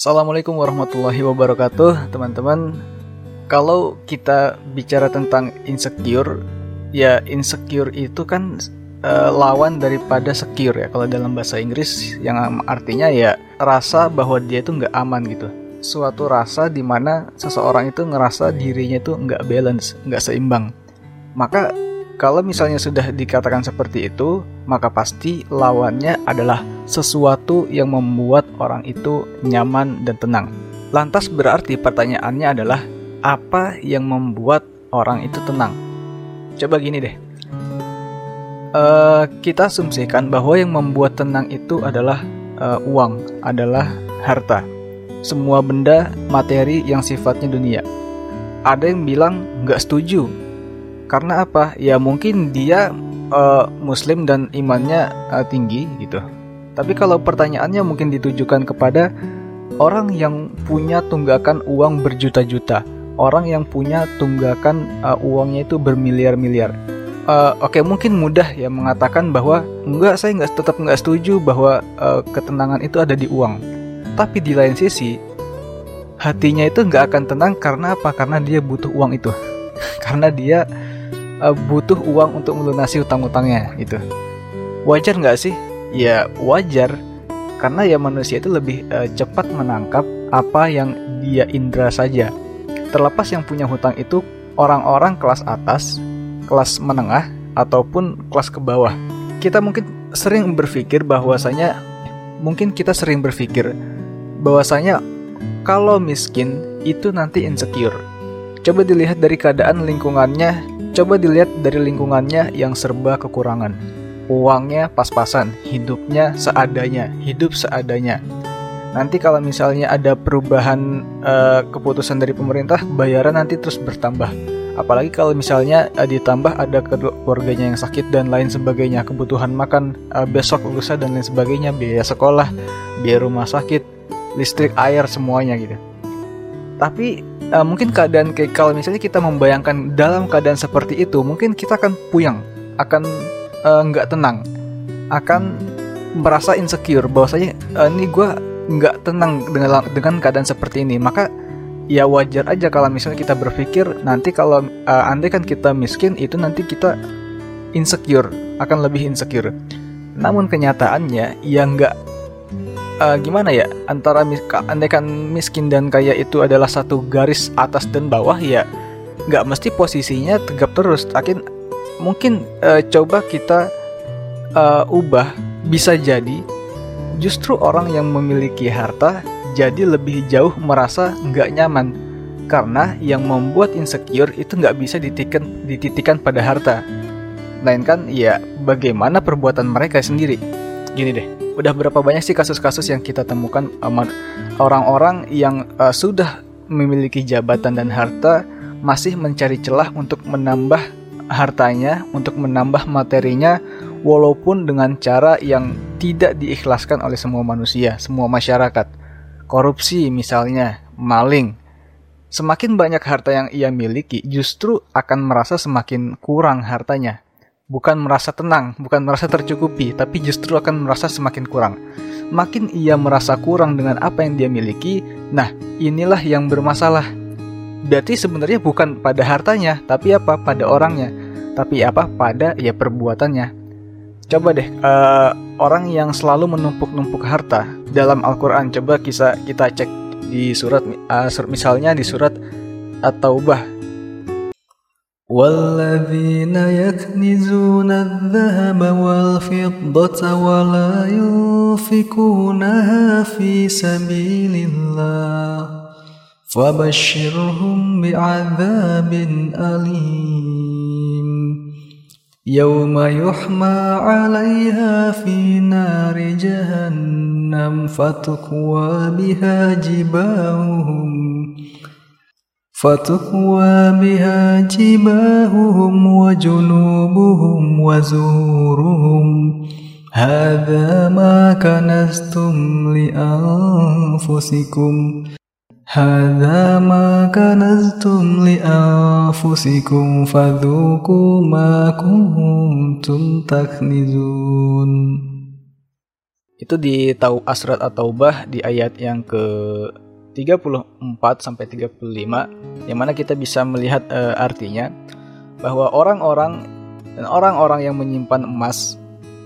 Assalamualaikum warahmatullahi wabarakatuh, teman-teman. Kalau kita bicara tentang insecure, ya insecure itu kan uh, lawan daripada secure ya. Kalau dalam bahasa Inggris, yang artinya ya rasa bahwa dia itu nggak aman gitu. Suatu rasa di mana seseorang itu ngerasa dirinya itu nggak balance, nggak seimbang. Maka kalau misalnya sudah dikatakan seperti itu, maka pasti lawannya adalah sesuatu yang membuat orang itu nyaman dan tenang. Lantas berarti pertanyaannya adalah apa yang membuat orang itu tenang? Coba gini deh. Uh, kita asumsikan bahwa yang membuat tenang itu adalah uh, uang, adalah harta. Semua benda materi yang sifatnya dunia. Ada yang bilang nggak setuju karena apa? Ya mungkin dia uh, muslim dan imannya uh, tinggi gitu. Tapi kalau pertanyaannya mungkin ditujukan kepada orang yang punya tunggakan uang berjuta-juta, orang yang punya tunggakan uh, uangnya itu bermiliar-miliar. Uh, Oke, okay, mungkin mudah ya mengatakan bahwa enggak, saya nggak tetap nggak setuju bahwa uh, ketenangan itu ada di uang. Tapi di lain sisi, hatinya itu nggak akan tenang karena apa? Karena dia butuh uang itu, karena dia uh, butuh uang untuk melunasi utang-utangnya gitu. Wajar nggak sih? Ya wajar, karena ya manusia itu lebih uh, cepat menangkap apa yang dia indera saja. Terlepas yang punya hutang itu orang-orang kelas atas, kelas menengah, ataupun kelas ke bawah. Kita mungkin sering berpikir bahwasanya mungkin kita sering berpikir bahwasanya kalau miskin itu nanti insecure. Coba dilihat dari keadaan lingkungannya Coba dilihat dari lingkungannya yang serba kekurangan. Uangnya pas-pasan, hidupnya seadanya, hidup seadanya. Nanti kalau misalnya ada perubahan uh, keputusan dari pemerintah, bayaran nanti terus bertambah. Apalagi kalau misalnya uh, ditambah ada keluarganya yang sakit dan lain sebagainya, kebutuhan makan uh, besok lusa dan lain sebagainya, biaya sekolah, biaya rumah sakit, listrik, air semuanya gitu. Tapi uh, mungkin keadaan kayak kalau misalnya kita membayangkan dalam keadaan seperti itu mungkin kita akan puyang akan eh, nggak uh, tenang akan merasa insecure bahwasanya uh, ini gue nggak tenang dengan dengan keadaan seperti ini. Maka ya wajar aja kalau misalnya kita berpikir nanti kalau uh, andai kan kita miskin itu nanti kita insecure akan lebih insecure. Namun kenyataannya ya nggak uh, gimana ya? Antara mis andaikan miskin dan kaya itu adalah satu garis atas dan bawah ya nggak mesti posisinya tegap terus. Tapi mungkin uh, coba kita uh, ubah. Bisa jadi justru orang yang memiliki harta jadi lebih jauh merasa nggak nyaman. Karena yang membuat insecure itu nggak bisa dititikan, dititikan pada harta. Melainkan ya bagaimana perbuatan mereka sendiri. Gini deh udah berapa banyak sih kasus-kasus yang kita temukan orang-orang yang uh, sudah memiliki jabatan dan harta masih mencari celah untuk menambah hartanya, untuk menambah materinya walaupun dengan cara yang tidak diikhlaskan oleh semua manusia, semua masyarakat. Korupsi misalnya, maling. Semakin banyak harta yang ia miliki, justru akan merasa semakin kurang hartanya bukan merasa tenang, bukan merasa tercukupi, tapi justru akan merasa semakin kurang. Makin ia merasa kurang dengan apa yang dia miliki, nah inilah yang bermasalah. Berarti sebenarnya bukan pada hartanya, tapi apa pada orangnya, tapi apa pada ya perbuatannya. Coba deh uh, orang yang selalu menumpuk-numpuk harta dalam Al-Quran coba kita kita cek di surat uh, misalnya di surat At-Taubah والذين يكنزون الذهب والفضة ولا ينفقونها في سبيل الله فبشرهم بعذاب أليم. يوم يحمى عليها في نار جهنم فتقوى بها جباههم فتقوى بها جباههم وجنوبهم وزورهم هذا ما كنزتم لأنفسكم هذا ما كنزتم لأنفسكم فذوقوا ما كنتم تكنزون Itu di Tau Asrat at-Taubah di ayat yang ke 34 sampai 35 yang mana kita bisa melihat uh, artinya bahwa orang-orang dan orang-orang yang menyimpan emas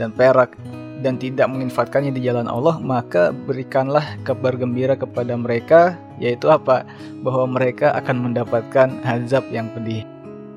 dan perak dan tidak menginfatkannya di jalan Allah, maka berikanlah kabar gembira kepada mereka, yaitu apa? Bahwa mereka akan mendapatkan azab yang pedih.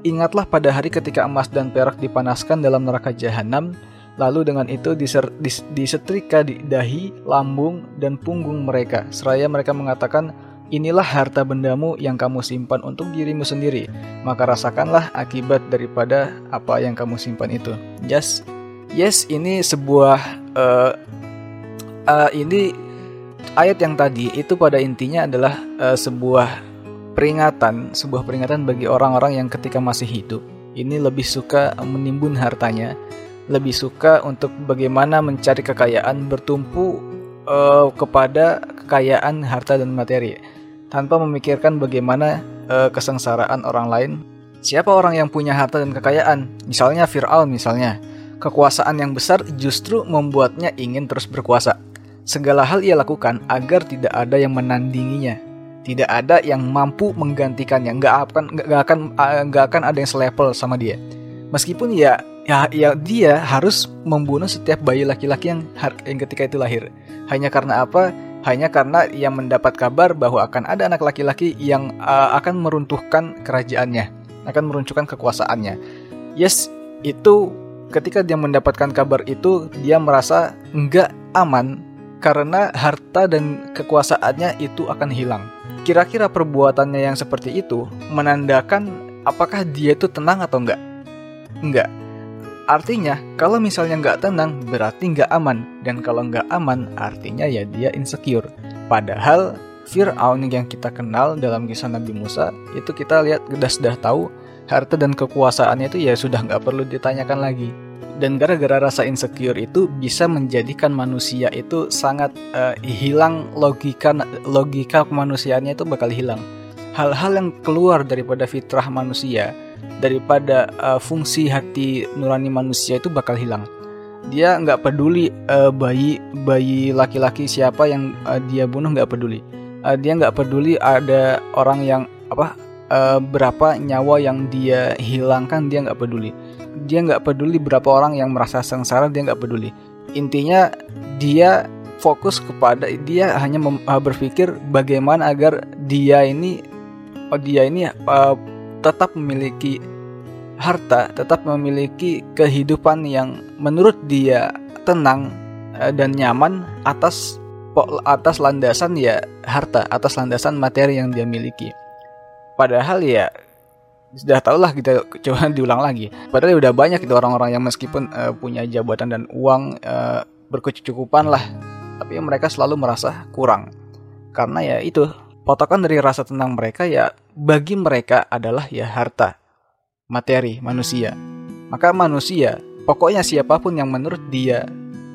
Ingatlah pada hari ketika emas dan perak dipanaskan dalam neraka jahanam, lalu dengan itu diser, dis, disetrika di dahi, lambung, dan punggung mereka. Seraya mereka mengatakan, Inilah harta bendamu yang kamu simpan untuk dirimu sendiri, maka rasakanlah akibat daripada apa yang kamu simpan itu. Yes, yes, ini sebuah uh, uh, ini ayat yang tadi itu pada intinya adalah uh, sebuah peringatan, sebuah peringatan bagi orang-orang yang ketika masih hidup ini lebih suka menimbun hartanya, lebih suka untuk bagaimana mencari kekayaan bertumpu uh, kepada kekayaan harta dan materi tanpa memikirkan bagaimana uh, kesengsaraan orang lain. Siapa orang yang punya harta dan kekayaan? Misalnya Fir'aun misalnya. Kekuasaan yang besar justru membuatnya ingin terus berkuasa. Segala hal ia lakukan agar tidak ada yang menandinginya. Tidak ada yang mampu menggantikannya. Nggak akan nggak akan eh, nggak akan ada yang selevel sama dia. Meskipun ya ya, ya dia harus membunuh setiap bayi laki-laki yang yang ketika itu lahir. Hanya karena apa? hanya karena ia mendapat kabar bahwa akan ada anak laki-laki yang uh, akan meruntuhkan kerajaannya, akan meruntuhkan kekuasaannya. Yes, itu ketika dia mendapatkan kabar itu dia merasa enggak aman karena harta dan kekuasaannya itu akan hilang. Kira-kira perbuatannya yang seperti itu menandakan apakah dia itu tenang atau enggak? Enggak. Artinya, kalau misalnya nggak tenang, berarti nggak aman. Dan kalau nggak aman, artinya ya dia insecure. Padahal, Fir'aun yang kita kenal dalam kisah Nabi Musa, itu kita lihat sudah sudah tahu harta dan kekuasaannya itu ya sudah nggak perlu ditanyakan lagi. Dan gara-gara rasa insecure itu bisa menjadikan manusia itu sangat uh, hilang logika logika kemanusiaannya itu bakal hilang. Hal-hal yang keluar daripada fitrah manusia daripada uh, fungsi hati nurani manusia itu bakal hilang. Dia nggak peduli uh, bayi bayi laki-laki siapa yang uh, dia bunuh nggak peduli. Uh, dia nggak peduli ada orang yang apa uh, berapa nyawa yang dia hilangkan dia nggak peduli. Dia nggak peduli berapa orang yang merasa sengsara dia nggak peduli. Intinya dia fokus kepada dia hanya berpikir bagaimana agar dia ini oh dia ini uh, tetap memiliki harta, tetap memiliki kehidupan yang menurut dia tenang eh, dan nyaman atas atas landasan ya harta, atas landasan materi yang dia miliki. Padahal ya sudah tau lah kita coba diulang lagi. Padahal ya udah banyak itu orang-orang yang meskipun uh, punya jabatan dan uang uh, berkecukupan lah, tapi mereka selalu merasa kurang. Karena ya itu potongan dari rasa tenang mereka ya bagi mereka adalah ya harta, materi, manusia. Maka manusia, pokoknya siapa pun yang menurut dia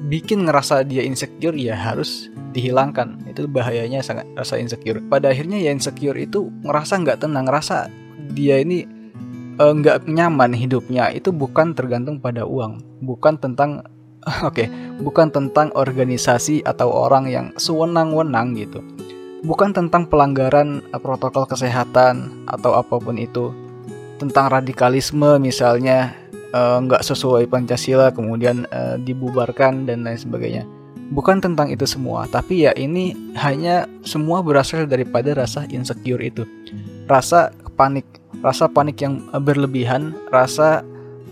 bikin ngerasa dia insecure ya harus dihilangkan. Itu bahayanya sangat rasa insecure. Pada akhirnya ya insecure itu ngerasa nggak tenang, ngerasa dia ini eh, nggak uh, nyaman hidupnya itu bukan tergantung pada uang, bukan tentang oke, okay, bukan tentang organisasi atau orang yang sewenang-wenang gitu bukan tentang pelanggaran eh, protokol kesehatan atau apa pun itu. Tentang radikalisme misalnya eh, nggak uh, sesuai pancasila kemudian uh, dibubarkan dan lain sebagainya. Bukan tentang itu semua tapi ya ini hanya semua berasal daripada rasa insecure itu. Rasa panik rasa panik yang berlebihan rasa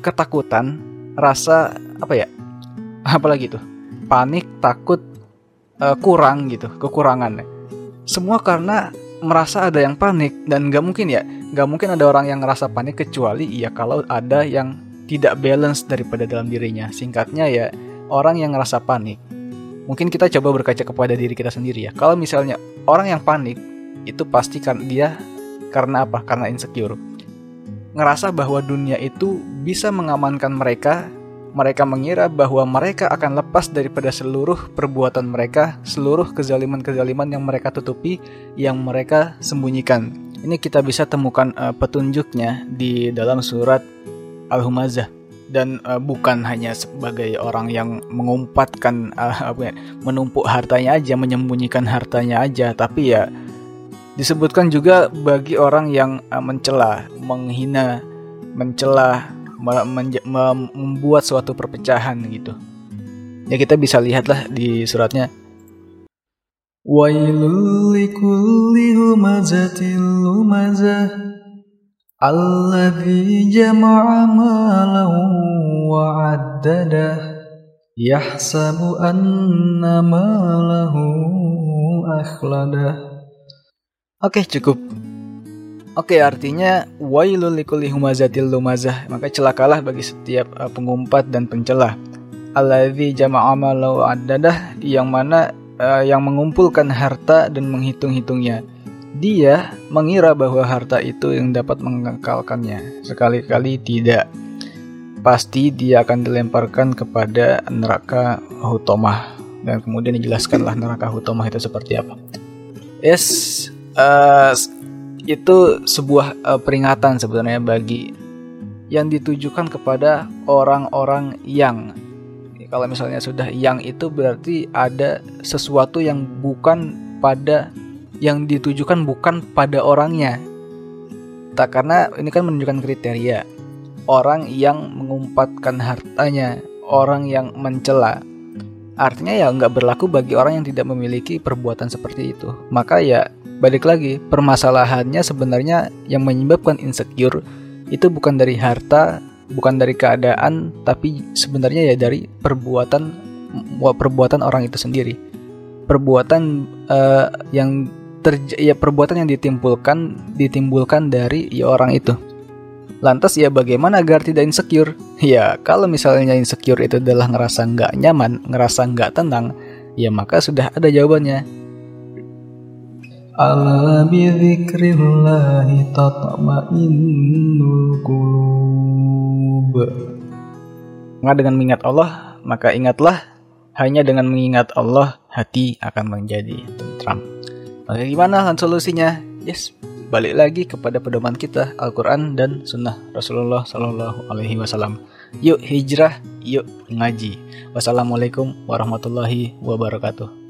ketakutan rasa apa ya apalagi itu? Panik takut kurang gitu kekurangan semua karena merasa ada yang panik dan nggak mungkin ya, nggak mungkin ada orang yang ngerasa panik kecuali ya kalau ada yang tidak balance daripada dalam dirinya. Singkatnya ya orang yang ngerasa panik. Mungkin kita coba berkaca kepada diri kita sendiri ya. Kalau misalnya orang yang panik itu pasti kan dia karena apa? Karena insecure. Ngerasa bahwa dunia itu bisa mengamankan mereka mereka mengira bahwa mereka akan lepas daripada seluruh perbuatan mereka, seluruh kezaliman-kezaliman yang mereka tutupi, yang mereka sembunyikan. Ini kita bisa temukan uh, petunjuknya di dalam surat Al-Humazah. dan uh, bukan hanya sebagai orang yang mengumpatkan uh, apa ya, menumpuk hartanya aja, menyembunyikan hartanya aja, tapi ya disebutkan juga bagi orang yang uh, mencela, menghina, mencela, membuat suatu perpecahan gitu. Ya kita bisa lihatlah di suratnya. Wailul likulli humazatil lumazah Alladhi jama'a malahu wa'addadah Yahsabu anna malahu akhladah. Oke cukup Oke artinya wailul likulli humazatil lumazah Maka celakalah bagi setiap uh, pengumpat dan pencela Alladhi jama'a malahu wa'addadah Yang mana uh, yang mengumpulkan harta dan menghitung-hitungnya. Dia mengira bahwa harta itu yang dapat mengekalkannya. Sekali-kali tidak. Pasti dia akan dilemparkan kepada neraka Hutomah. Dan kemudian dijelaskanlah neraka Hutomah itu seperti apa. Yes, uh, itu sebuah uh, peringatan sebenarnya bagi yang ditujukan kepada orang-orang yang kalau misalnya sudah yang itu berarti ada sesuatu yang bukan pada yang ditujukan bukan pada orangnya. Tak karena ini kan menunjukkan kriteria orang yang mengumpatkan hartanya, orang yang mencela. Artinya ya nggak berlaku bagi orang yang tidak memiliki perbuatan seperti itu. Maka ya balik lagi permasalahannya sebenarnya yang menyebabkan insecure itu bukan dari harta bukan dari keadaan tapi sebenarnya ya dari perbuatan perbuatan orang itu sendiri. Perbuatan uh, yang terj ya perbuatan yang ditimbulkan ditimbulkan dari ya orang itu. Lantas ya bagaimana agar tidak insecure? Ya kalau misalnya insecure itu adalah ngerasa nggak nyaman ngerasa nggak tenang ya maka sudah ada jawabannya Ala bi dzikrillahi tatma'innul qulub. Maka dengan mengingat Allah, maka ingatlah hanya dengan mengingat Allah hati akan menjadi tentram. Maka gimana solusinya? Yes, balik lagi kepada pedoman kita Al-Quran dan Sunnah Rasulullah Sallallahu Alaihi Wasallam. Yuk hijrah, yuk ngaji. Wassalamualaikum warahmatullahi wabarakatuh.